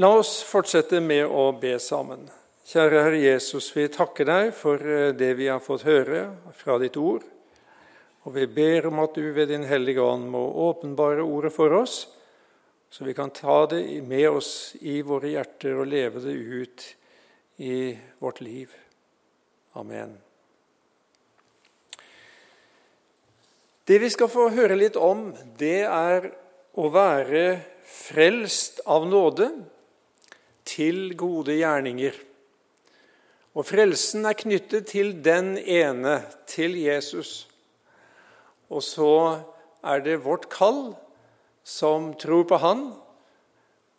La oss fortsette med å be sammen. Kjære Herre Jesus, vi takker deg for eh, det vi har fått høre fra ditt ord. Og vi ber om at du ved Din Hellige Ånd må åpenbare ordet for oss, så vi kan ta det med oss i våre hjerter og leve det ut i vårt liv. Amen. Det vi skal få høre litt om, det er å være frelst av nåde til gode gjerninger. Og frelsen er knyttet til den ene, til Jesus. Og så er det vårt kall som tror på Han,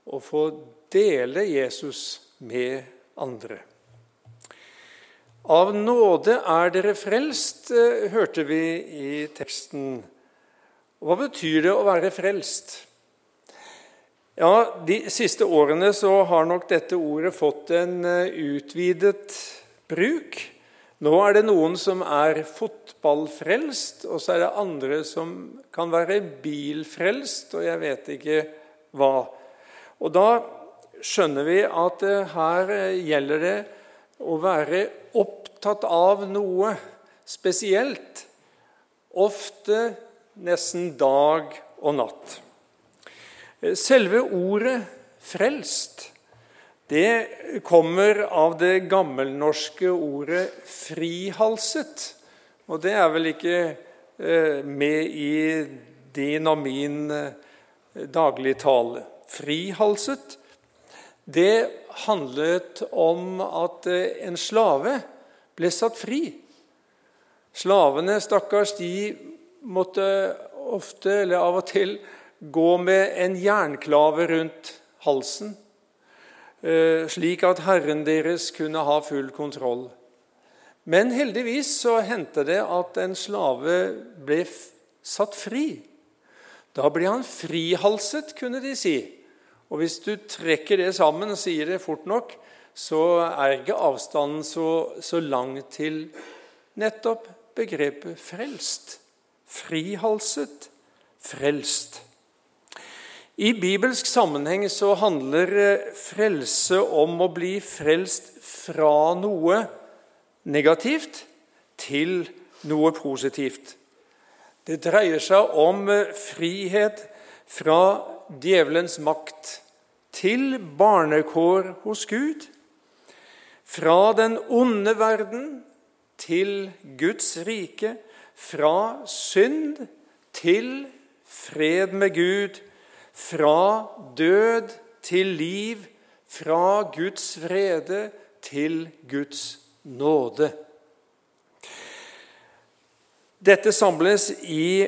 å få dele Jesus med andre. Av nåde er dere frelst, eh, hørte vi i teksten. Hva betyr det å være frelst? Ja, De siste årene så har nok dette ordet fått en eh, utvidet bruk. Nå er det noen som er fotballfrelst, og så er det andre som kan være bilfrelst, og jeg vet ikke hva. Og da skjønner vi at eh, her eh, gjelder det å være opptatt av noe spesielt. Ofte nesten dag og natt. Selve ordet 'frelst' det kommer av det gammelnorske ordet 'frihalset'. Og det er vel ikke eh, med i din og min eh, dagligtale. Frihalset, det handlet om at eh, en slave ble satt fri. Slavene, stakkars, de måtte ofte, eller av og til, gå med en jernklave rundt halsen, eh, slik at herren deres kunne ha full kontroll. Men heldigvis så hendte det at en slave ble satt fri. Da ble han frihalset, kunne de si. Og hvis du trekker det sammen og sier det fort nok, så er ikke avstanden så, så lang til nettopp begrepet frelst. Frihalset, frelst. I bibelsk sammenheng så handler eh, frelse om å bli frelst fra noe negativt til noe positivt. Det dreier seg om eh, frihet fra djevelens makt til barnekår hos Gud. Fra den onde verden til Guds rike. Fra synd til fred med Gud fra død til liv, fra Guds vrede til Guds nåde. Dette samles i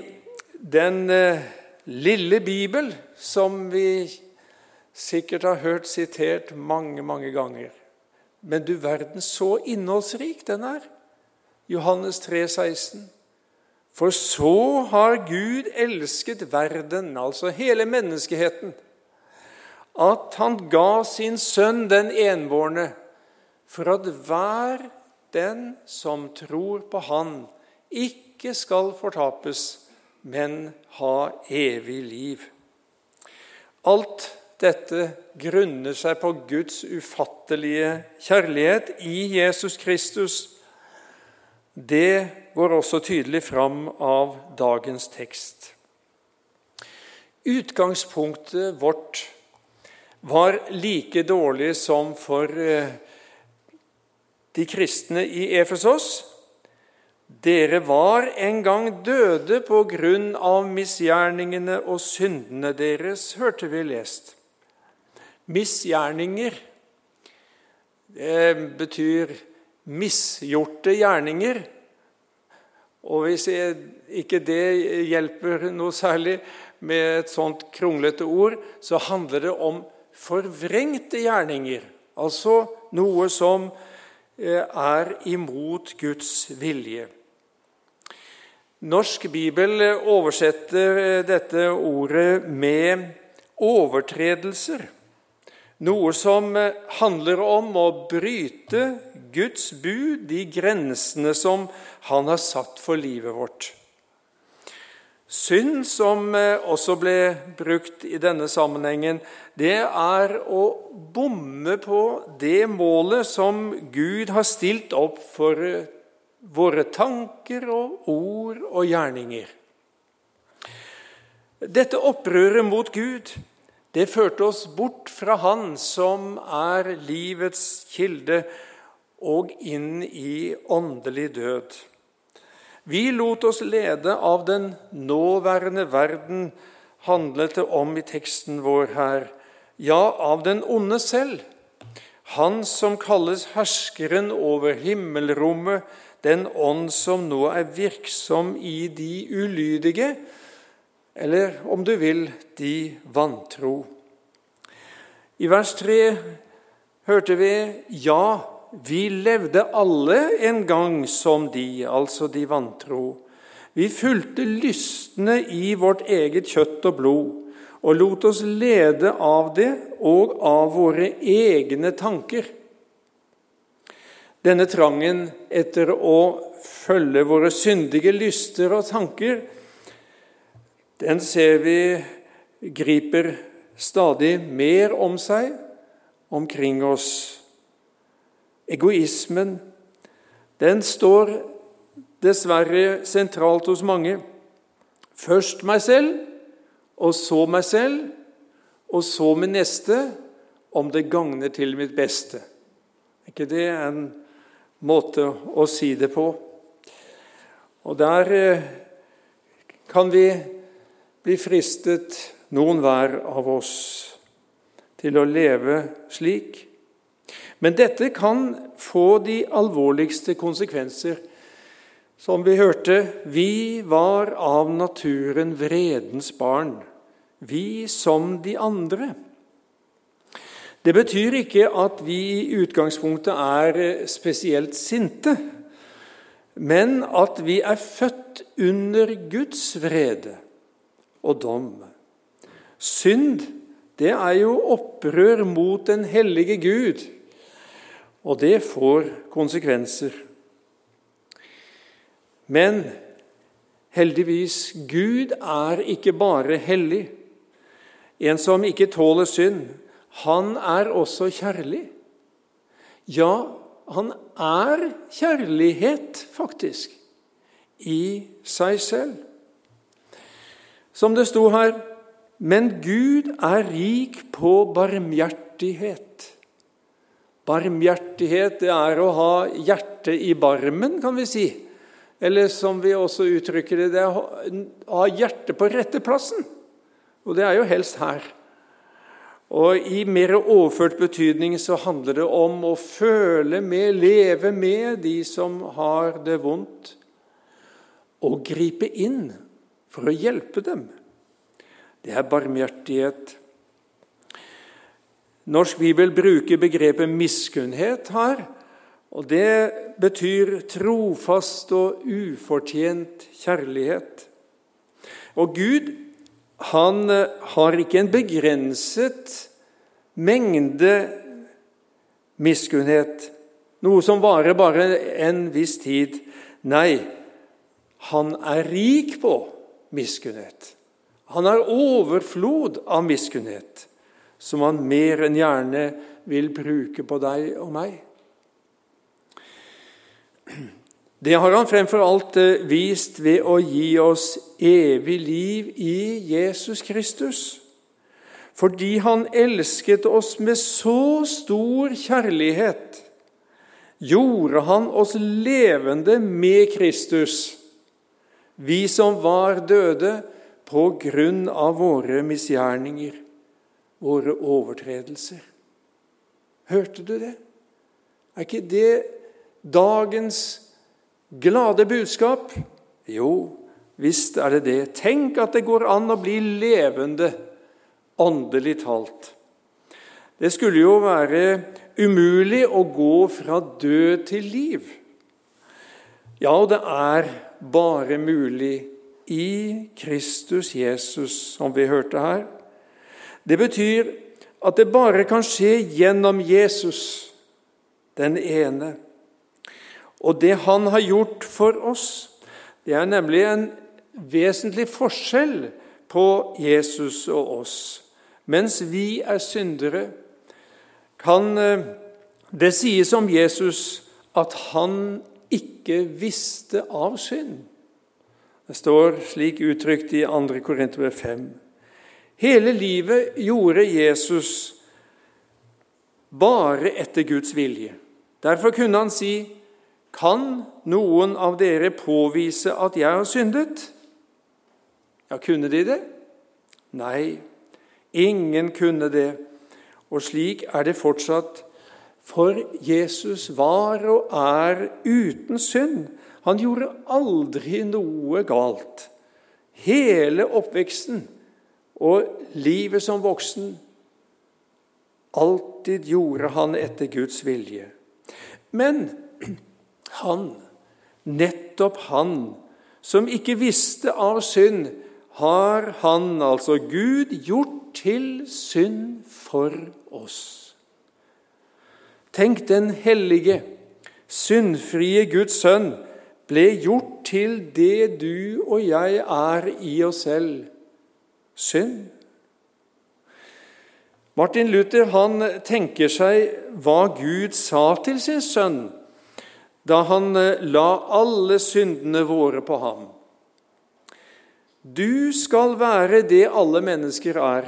den eh, lille Bibel, som vi sikkert har hørt sitert mange, mange ganger. Men du verden, så innholdsrik den er. Johannes 3, 16. For så har Gud elsket verden, altså hele menneskeheten, at han ga sin sønn den enbårne, for at hver den som tror på Han, ikke skal fortapes, men ha evig liv. Alt dette grunner seg på Guds ufattelige kjærlighet i Jesus Kristus. Det går også tydelig fram av dagens tekst. Utgangspunktet vårt var like dårlig som for eh, de kristne i Efesos. Dere var en gang døde på grunn av misgjerningene og syndene deres, hørte vi lest. Misgjerninger det betyr misgjorte gjerninger. Og hvis ikke det hjelper noe særlig med et sånt kronglete ord, så handler det om forvrengte gjerninger. Altså noe som eh, er imot Guds vilje. Norsk bibel oversetter eh, dette ordet med overtredelser. Noe som eh, handler om å bryte Guds bud, de grensene som Han har satt for livet vårt. Synd, som eh, også ble brukt i denne sammenhengen, det er å bomme på det målet som Gud har stilt opp for eh, våre tanker og ord og gjerninger. Dette opprøret mot Gud det førte oss bort fra Han som er livets kilde, og inn i åndelig død. Vi lot oss lede av den nåværende verden, handlet det om i teksten vår her. Ja, av den onde selv. Han som kalles herskeren over himmelrommet, den ånd som nå er virksom i de ulydige, eller om du vil, de vantro. I vers 3 hørte vi ja, vi levde alle en gang som de, altså de vantro. Vi fulgte lystne i vårt eget kjøtt og blod og lot oss lede av det og av våre egne tanker. Denne trangen etter å følge våre syndige lyster og tanker den ser vi griper stadig mer om seg omkring oss. Egoismen den står dessverre sentralt hos mange. Først meg selv, og så meg selv, og så min neste, om det gagner til mitt beste. Er ikke det en måte å si det på? Og der eh, kan vi blir fristet, noen hver av oss, til å leve slik. Men dette kan få de alvorligste konsekvenser. Som vi hørte, vi var av naturen vredens barn, vi som de andre. Det betyr ikke at vi i utgangspunktet er spesielt sinte, men at vi er født under Guds vrede og dom. Synd, det er jo opprør mot den hellige Gud, og det får konsekvenser. Men heldigvis, Gud er ikke bare hellig. En som ikke tåler synd, han er også kjærlig. Ja, han er kjærlighet, faktisk, i seg selv. Som det sto her Men Gud er rik på barmhjertighet. Barmhjertighet det er å ha hjertet i barmen, kan vi si. Eller som vi også uttrykker det, det er å ha hjertet på rette plassen. Og det er jo helst her. Og I mer overført betydning så handler det om å føle med, leve med de som har det vondt, og gripe inn for å hjelpe dem. Det er barmhjertighet. Norsk bibel bruker begrepet miskunnhet her. og Det betyr trofast og ufortjent kjærlighet. Og Gud han eh, har ikke en begrenset mengde miskunnhet, noe som varer bare en viss tid. Nei, han er rik på miskunnhet. Han har overflod av miskunnhet, som han mer enn gjerne vil bruke på deg og meg. Det har han fremfor alt eh, vist ved å gi oss evig liv i Jesus Kristus. Fordi han elsket oss med så stor kjærlighet, gjorde han oss levende med Kristus vi som var døde på grunn av våre misgjerninger, våre overtredelser. Hørte du det? Er ikke det dagens glade budskap? Jo, visst er det det. Tenk at det går an å bli levende, åndelig talt. Det skulle jo være umulig å gå fra død til liv. Ja, og det er bare mulig i Kristus Jesus, som vi hørte her. Det betyr at det bare kan skje gjennom Jesus, den ene. Og det han har gjort for oss, det er nemlig en vesentlig forskjell på Jesus og oss. Mens vi er syndere, kan eh, det sies om Jesus at han ikke visste av synd. Det står slik uttrykt i 2. Korinterbrev 5. Hele livet gjorde Jesus bare etter Guds vilje. Derfor kunne han si, 'Kan noen av dere påvise at jeg har syndet?' Ja, kunne de det? Nei, ingen kunne det. Og slik er det fortsatt. For Jesus var og er uten synd. Han gjorde aldri noe galt. Hele oppveksten og livet som voksen Alltid gjorde han etter Guds vilje. Men han, nettopp han, som ikke visste av synd, har han, altså Gud, gjort til synd for oss. Tenk, den hellige, syndfrie Guds sønn ble gjort til det du og jeg er i oss selv synd. Martin Luther han tenker seg hva Gud sa til sin sønn da han eh, la alle syndene våre på ham. Du skal være det alle mennesker er,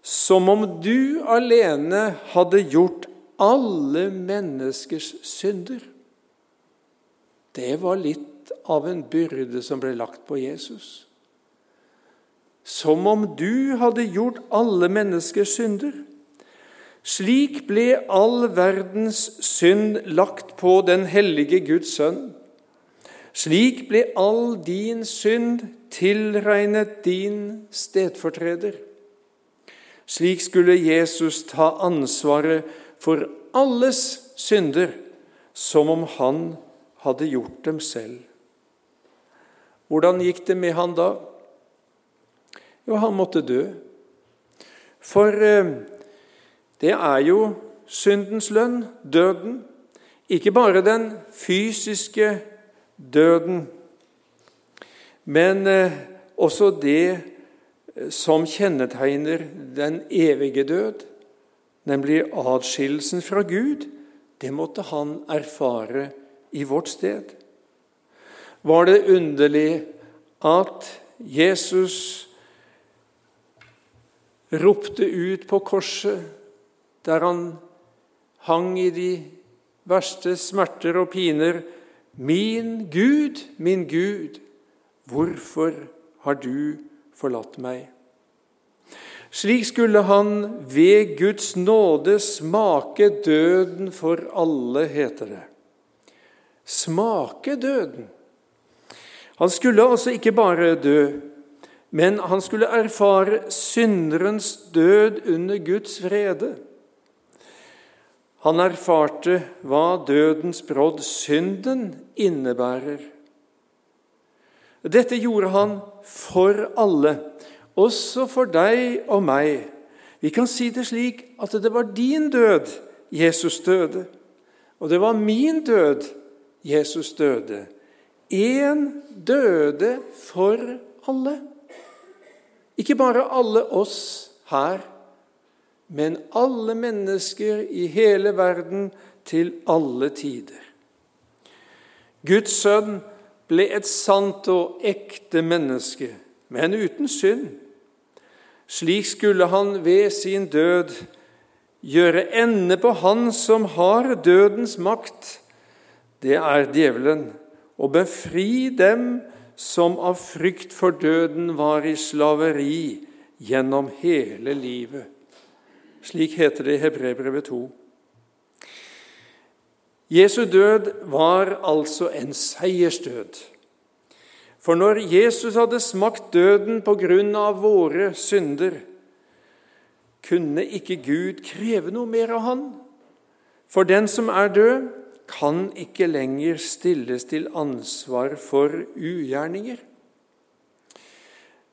som om du alene hadde gjort alle menneskers synder. Det var litt av en byrde som ble lagt på Jesus. Som om du hadde gjort alle menneskers synder. Slik ble all verdens synd lagt på den hellige Guds sønn. Slik ble all din synd tilregnet din stedfortreder. Slik skulle Jesus ta ansvaret for alles synder, som om han hadde gjort dem selv. Hvordan gikk det med han da? Jo, han måtte dø. For eh, det er jo syndens lønn, døden. Ikke bare den fysiske døden, men eh, også det eh, som kjennetegner den evige død, nemlig adskillelsen fra Gud, det måtte han erfare i vårt sted. Var det underlig at Jesus ropte ut på korset, der han hang i de verste smerter og piner Min Gud, min Gud, hvorfor har du forlatt meg? Slik skulle han ved Guds nåde smake døden for alle, heter det. Smake døden. Han skulle altså ikke bare dø, men han skulle erfare synderens død under Guds vrede. Han erfarte hva dødens brodd, synden, innebærer. Dette gjorde han for alle, også for deg og meg. Vi kan si det slik at det var din død Jesus døde, og det var min død Jesus døde. Én døde for alle. Ikke bare alle oss her men alle mennesker i hele verden til alle tider. Guds sønn ble et sant og ekte menneske, men uten synd. Slik skulle han ved sin død gjøre ende på han som har dødens makt, det er djevelen, og befri dem som av frykt for døden var i slaveri gjennom hele livet. Slik heter det i Hebrebrevet 2. Jesu død var altså en seiersdød. For når Jesus hadde smakt døden på grunn av våre synder, kunne ikke Gud kreve noe mer av han. For den som er død, kan ikke lenger stilles til ansvar for ugjerninger.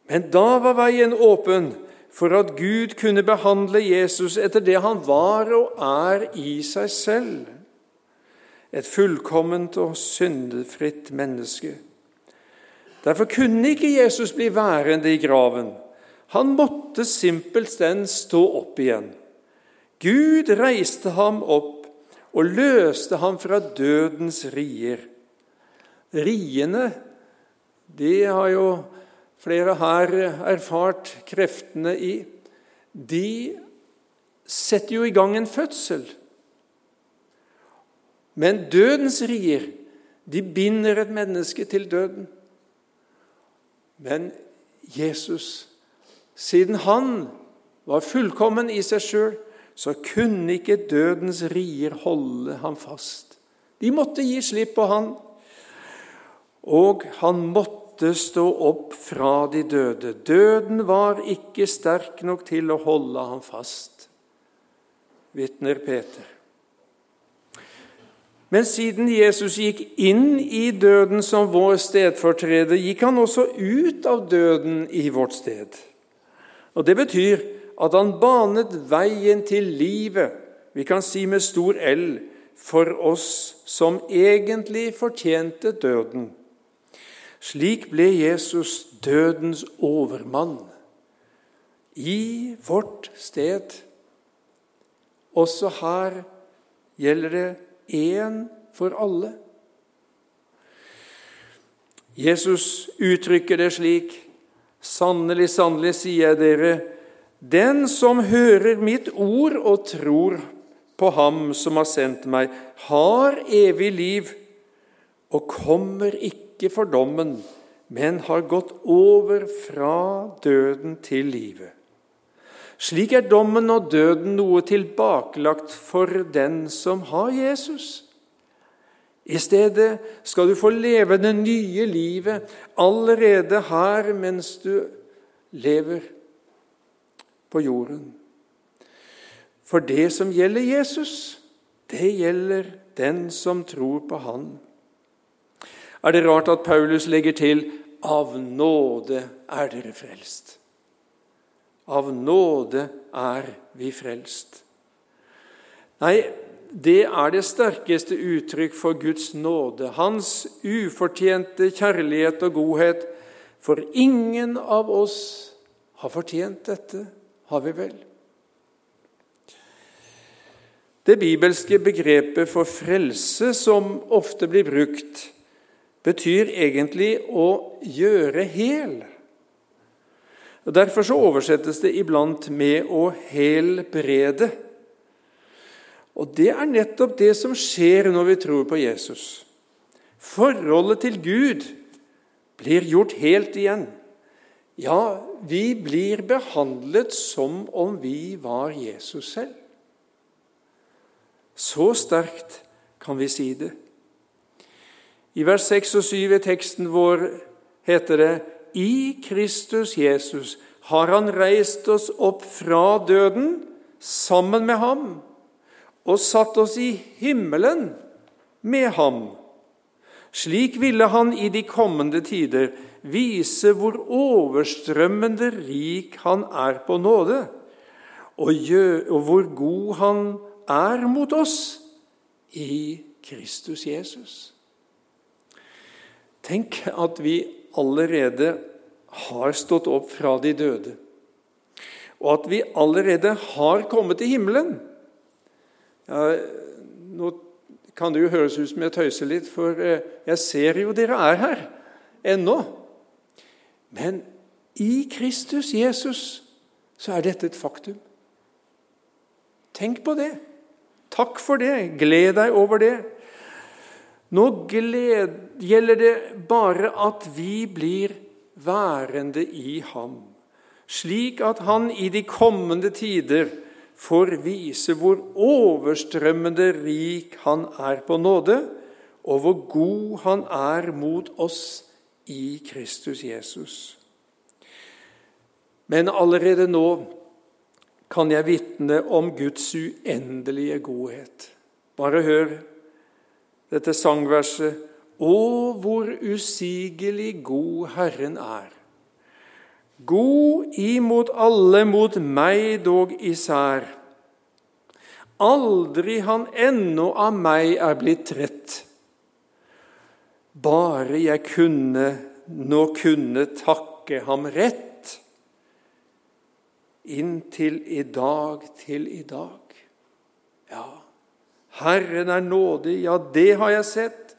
Men da var veien åpen for at Gud kunne behandle Jesus etter det han var og er i seg selv, et fullkomment og syndefritt menneske. Derfor kunne ikke Jesus bli værende i graven. Han måtte simpelthen stå opp igjen. Gud reiste ham opp og løste ham fra dødens rier. Riene, de har jo flere her erfart kreftene i. De setter jo i gang en fødsel. Men dødens rier, de binder et menneske til døden. Men Jesus, siden han var fullkommen i seg sjøl, så kunne ikke dødens rier holde ham fast. De måtte gi slipp på han, og han måtte stå opp fra de døde. Døden var ikke sterk nok til å holde ham fast, vitner Peter. Men siden Jesus gikk inn i døden som vår stedfortreder, gikk han også ut av døden i vårt sted. Og Det betyr at han banet veien til livet, vi kan si med stor L, for oss som egentlig fortjente døden. Slik ble Jesus dødens overmann i vårt sted. Også her gjelder det én for alle. Jesus uttrykker det slik.: Sannelig, sannelig, sier jeg dere, den som hører mitt ord og tror på Ham som har sendt meg, har evig liv og kommer ikke for dommen, men har gått over fra døden til livet. Slik er dommen og døden noe tilbakelagt for den som har Jesus. I stedet skal du få leve det nye livet allerede her mens du lever på jorden. For det som gjelder Jesus, det gjelder den som tror på Han. Er det rart at Paulus legger til 'av nåde er dere frelst'? Av nåde er vi frelst. Nei, det er det sterkeste uttrykk for Guds nåde, Hans ufortjente kjærlighet og godhet. For ingen av oss har fortjent dette, har vi vel? Det bibelske begrepet for frelse, som ofte blir brukt, betyr egentlig å gjøre hel. Derfor så oversettes det iblant med 'å helbrede'. Og det er nettopp det som skjer når vi tror på Jesus. Forholdet til Gud blir gjort helt igjen. Ja, vi blir behandlet som om vi var Jesus selv. Så sterkt kan vi si det. I vers 6 og 7 i teksten vår heter det i Kristus Jesus har han reist oss opp fra døden sammen med ham og satt oss i himmelen med ham. Slik ville han i de kommende tider vise hvor overstrømmende rik han er på nåde, og hvor god han er mot oss i Kristus Jesus. Tenk at vi allerede har stått opp fra de døde, og at vi allerede har kommet til himmelen. Ja, nå kan det jo høres ut som jeg tøyser litt, for eh, jeg ser jo dere er her ennå. Men i Kristus Jesus så er dette et faktum. Tenk på det. Takk for det. Gled deg over det. Nå gjelder det bare at vi blir værende i ham, slik at han i de kommende tider får vise hvor overstrømmende rik han er på nåde, og hvor god han er mot oss i Kristus Jesus. Men allerede nå kan jeg vitne om Guds uendelige godhet. Bare hør dette sangverset Å, hvor usigelig god Herren er. God imot alle, mot meg dog især. Aldri han ennå av meg er blitt trett. Bare jeg kunne nå kunne takke ham rett inntil i dag til i dag. Herren er nådig, ja, det har jeg sett,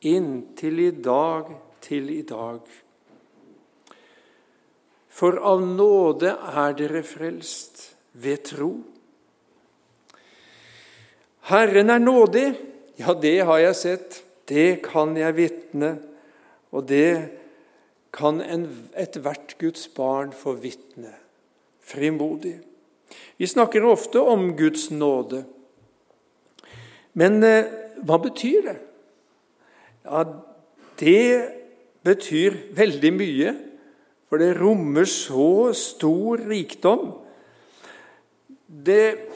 inntil i dag til i dag. For av nåde er dere frelst ved tro. Herren er nådig, ja, det har jeg sett, det kan jeg vitne, og det kan ethvert Guds barn få vitne frimodig. Vi snakker ofte om Guds nåde. Men eh, hva betyr det? Ja, det betyr veldig mye, for det rommer så stor rikdom. Det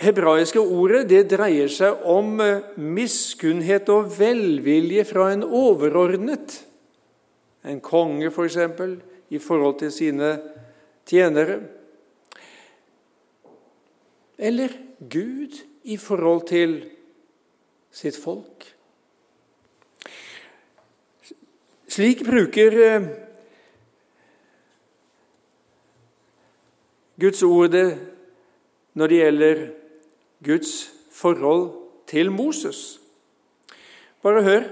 hebraiske ordet det dreier seg om eh, miskunnhet og velvilje fra en overordnet. En konge, f.eks., for eksempel, i forhold til sine tjenere. Eller Gud i forhold til sitt folk. Slik bruker eh, Guds ord det når det gjelder Guds forhold til Moses. Bare hør.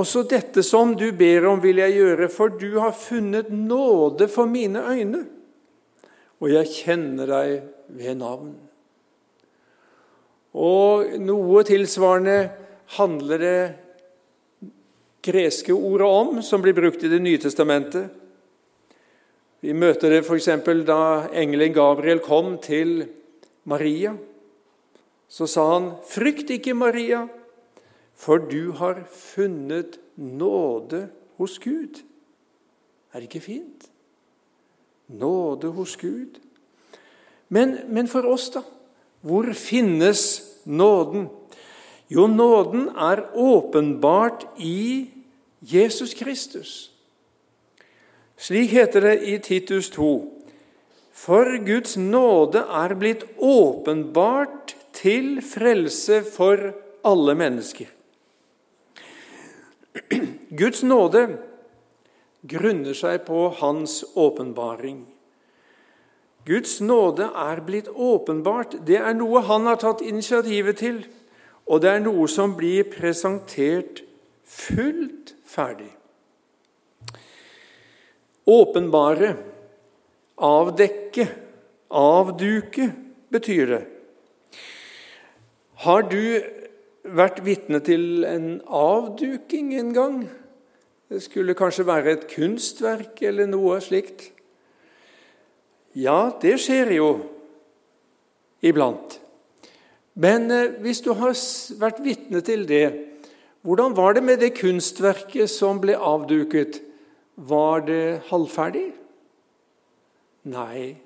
Også dette som du ber om, vil jeg gjøre, for du har funnet nåde for mine øyne, og jeg kjenner deg ved navn. Og noe tilsvarende handler det greske ordet om, som blir brukt i Det nye testamentet. Vi møter det f.eks. da engelen Gabriel kom til Maria. Så sa han, 'Frykt ikke, Maria, for du har funnet nåde hos Gud.' Er det ikke fint? Nåde hos Gud. Men, men for oss, da? Hvor finnes nåden? Jo, nåden er åpenbart i Jesus Kristus. Slik heter det i Titus 2.: For Guds nåde er blitt åpenbart til frelse for alle mennesker. Guds nåde grunner seg på Hans åpenbaring. Guds nåde er blitt åpenbart. Det er noe Han har tatt initiativet til. Og det er noe som blir presentert fullt ferdig. Åpenbare, avdekke, avduke betyr det. Har du vært vitne til en avduking en gang? Det skulle kanskje være et kunstverk eller noe slikt. Ja, det skjer jo iblant. Men eh, hvis du har vært vitne til det, hvordan var det med det kunstverket som ble avduket? Var det halvferdig? Nei.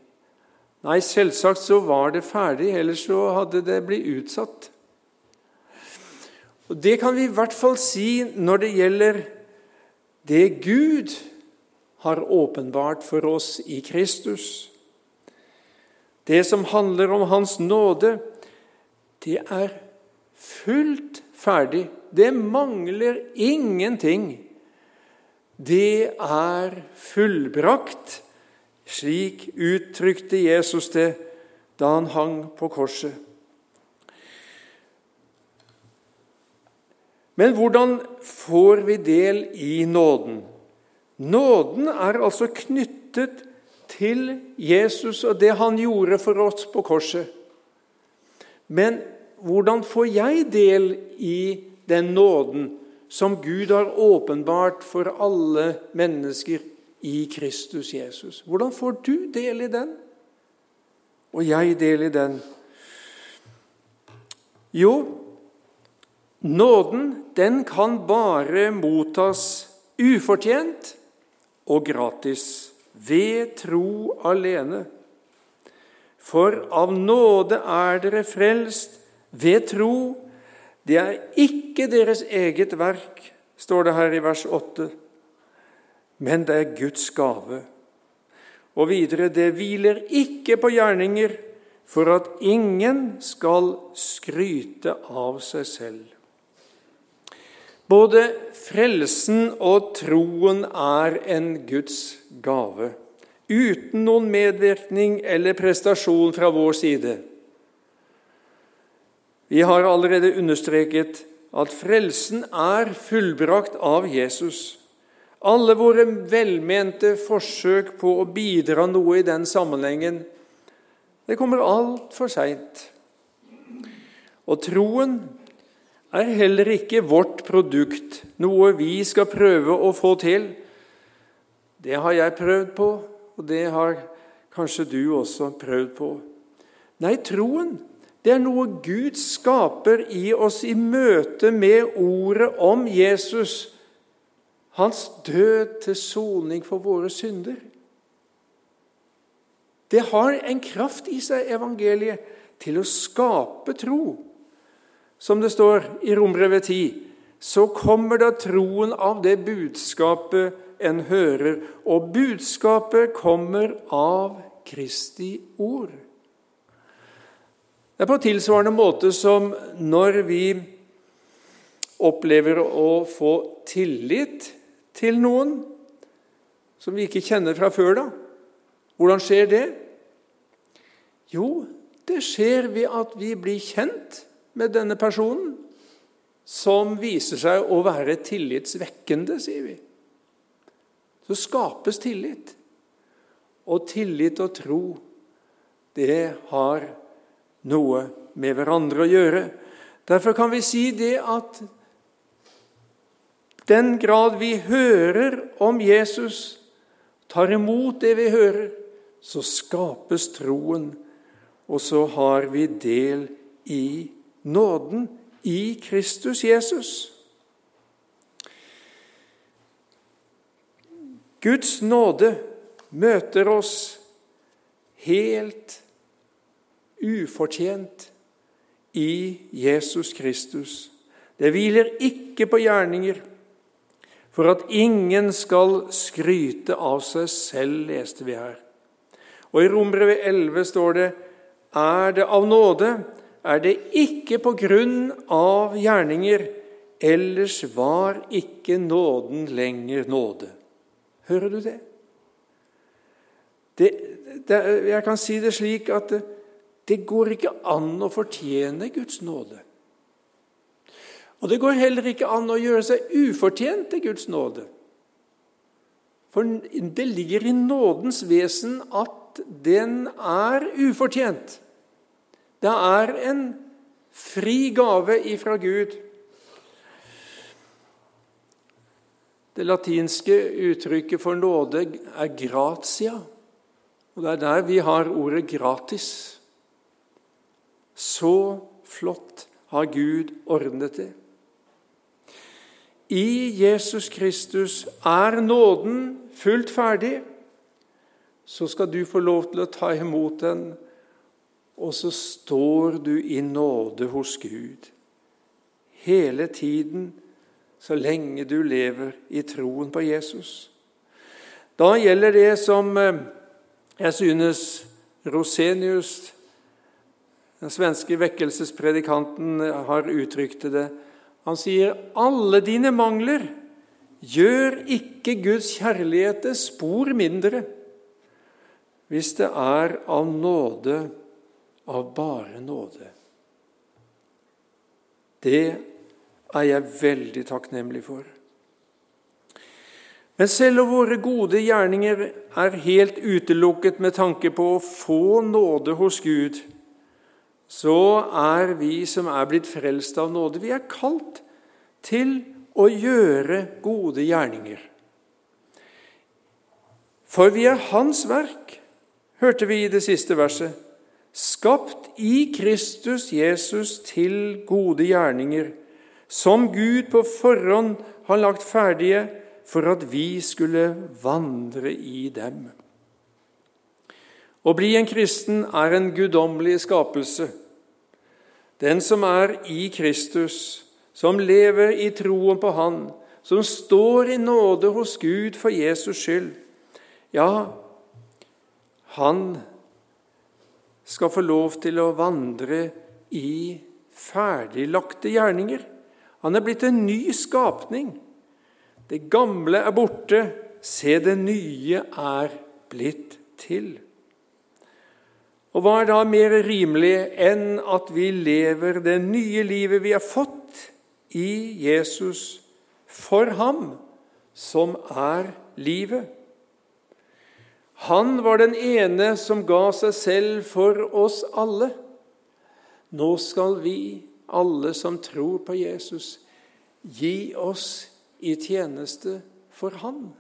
Nei, selvsagt så var det ferdig, ellers så hadde det blitt utsatt. Og Det kan vi i hvert fall si når det gjelder det Gud har åpenbart for oss i Kristus. Det som handler om Hans nåde, det er fullt ferdig. Det mangler ingenting. Det er fullbrakt. Slik uttrykte Jesus det da han hang på korset. Men hvordan får vi del i nåden? Nåden er altså knyttet til Jesus og det han gjorde for oss på korset. Men hvordan får jeg del i den nåden som Gud har åpenbart for alle mennesker i Kristus Jesus? Hvordan får du del i den, og jeg del i den? Jo, nåden den kan bare mottas ufortjent og gratis ved tro alene. For av nåde er dere frelst ved tro. Det er ikke deres eget verk, står det her i vers 8, men det er Guds gave. Og videre, det hviler ikke på gjerninger, for at ingen skal skryte av seg selv. Både frelsen og troen er en Guds gave, uten noen medvirkning eller prestasjon fra vår side. Vi har allerede understreket at frelsen er fullbrakt av Jesus. Alle våre velmente forsøk på å bidra noe i den sammenhengen, det kommer altfor seint. Og troen er heller ikke vårt produkt, noe vi skal prøve å få til. Det har jeg prøvd på, og det har kanskje du også prøvd på. Nei, troen det er noe Gud skaper i oss i møte med ordet om Jesus, hans død til soning for våre synder. Det har en kraft i seg, evangeliet, til å skape tro. Som det står i Rombrevet 10, så kommer da troen av det budskapet en hører, og budskapet kommer av Kristi ord. Det er på tilsvarende måte som når vi opplever å få tillit til noen som vi ikke kjenner fra før. da. Hvordan skjer det? Jo, det skjer ved at vi blir kjent med denne personen, som viser seg å være tillitsvekkende, sier vi. Så skapes tillit. Og tillit og tro, det har noe med hverandre å gjøre. Derfor kan vi si det at den grad vi hører om Jesus, tar imot det vi hører, så skapes troen, og så har vi del i nåden i Kristus Jesus. Guds nåde møter oss helt ufortjent i Jesus Kristus. Det hviler ikke på gjerninger, for at ingen skal skryte av seg selv, leste vi her. Og I Rombrevet 11 står det:" Er det av nåde, er det ikke på grunn av gjerninger, ellers var ikke nåden lenger nåde. Hører du det? det, det jeg kan si det slik at det, det går ikke an å fortjene Guds nåde. Og det går heller ikke an å gjøre seg ufortjent til Guds nåde. For det ligger i nådens vesen at den er ufortjent. Det er en fri gave ifra Gud. Det latinske uttrykket for nåde er 'gratia', og det er der vi har ordet 'gratis'. Så flott har Gud ordnet det. I Jesus Kristus er nåden fullt ferdig. Så skal du få lov til å ta imot den og så står du i nåde hos Gud hele tiden så lenge du lever i troen på Jesus. Da gjelder det som eh, jeg synes Rosenius, den svenske vekkelsespredikanten, har uttrykt det. Han sier alle dine mangler gjør ikke Guds kjærlighet spor mindre hvis det er av nåde av bare nåde. Det er jeg veldig takknemlig for. Men selv om våre gode gjerninger er helt utelukket med tanke på å få nåde hos Gud, så er vi som er blitt frelst av nåde, vi er kalt til å gjøre gode gjerninger. For vi er Hans verk, hørte vi i det siste verset skapt i Kristus Jesus til gode gjerninger, som Gud på forhånd har lagt ferdige for at vi skulle vandre i dem. Å bli en kristen er en guddommelig skapelse. Den som er i Kristus, som lever i troen på Han, som står i nåde hos Gud for Jesus skyld, ja, han skal få lov til å vandre i ferdiglagte gjerninger. Han er blitt en ny skapning. Det gamle er borte, se, det nye er blitt til. Og hva er da mer rimelig enn at vi lever det nye livet vi har fått i Jesus for ham som er livet? Han var den ene som ga seg selv for oss alle. Nå skal vi, alle som tror på Jesus, gi oss i tjeneste for Han.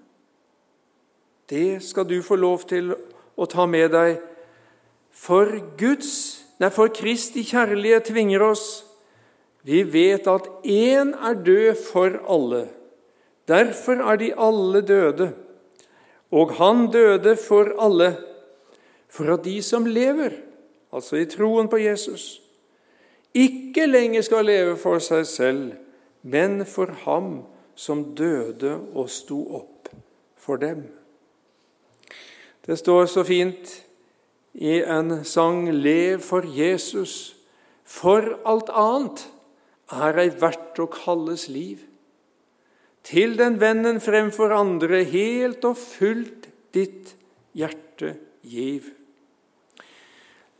Det skal du få lov til å ta med deg for Guds, nei, for Kristi kjærlighet tvinger oss. Vi vet at én er død for alle. Derfor er de alle døde. Og han døde for alle, for at de som lever, altså i troen på Jesus, ikke lenger skal leve for seg selv, men for ham som døde og sto opp for dem. Det står så fint i en sang 'Lev for Jesus'. For alt annet er ei verdt å kalles liv. Til den vennen fremfor andre, helt og fullt ditt hjerte giv.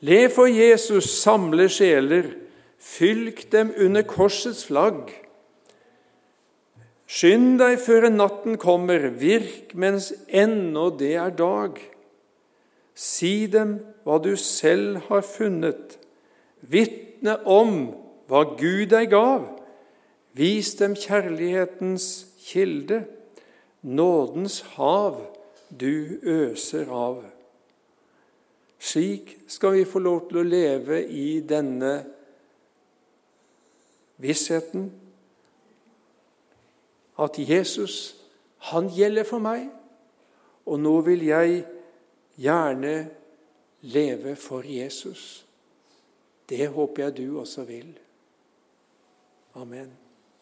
Lev for Jesus, samle sjeler, fylk dem under korsets flagg. Skynd deg før natten kommer, virk mens ennå det er dag. Si dem hva du selv har funnet. Vitne om hva Gud deg gav. Vis dem kjærlighetens kilde, nådens hav du øser av. Slik skal vi få lov til å leve i denne vissheten at Jesus, han gjelder for meg, og nå vil jeg gjerne leve for Jesus. Det håper jeg du også vil. Amen.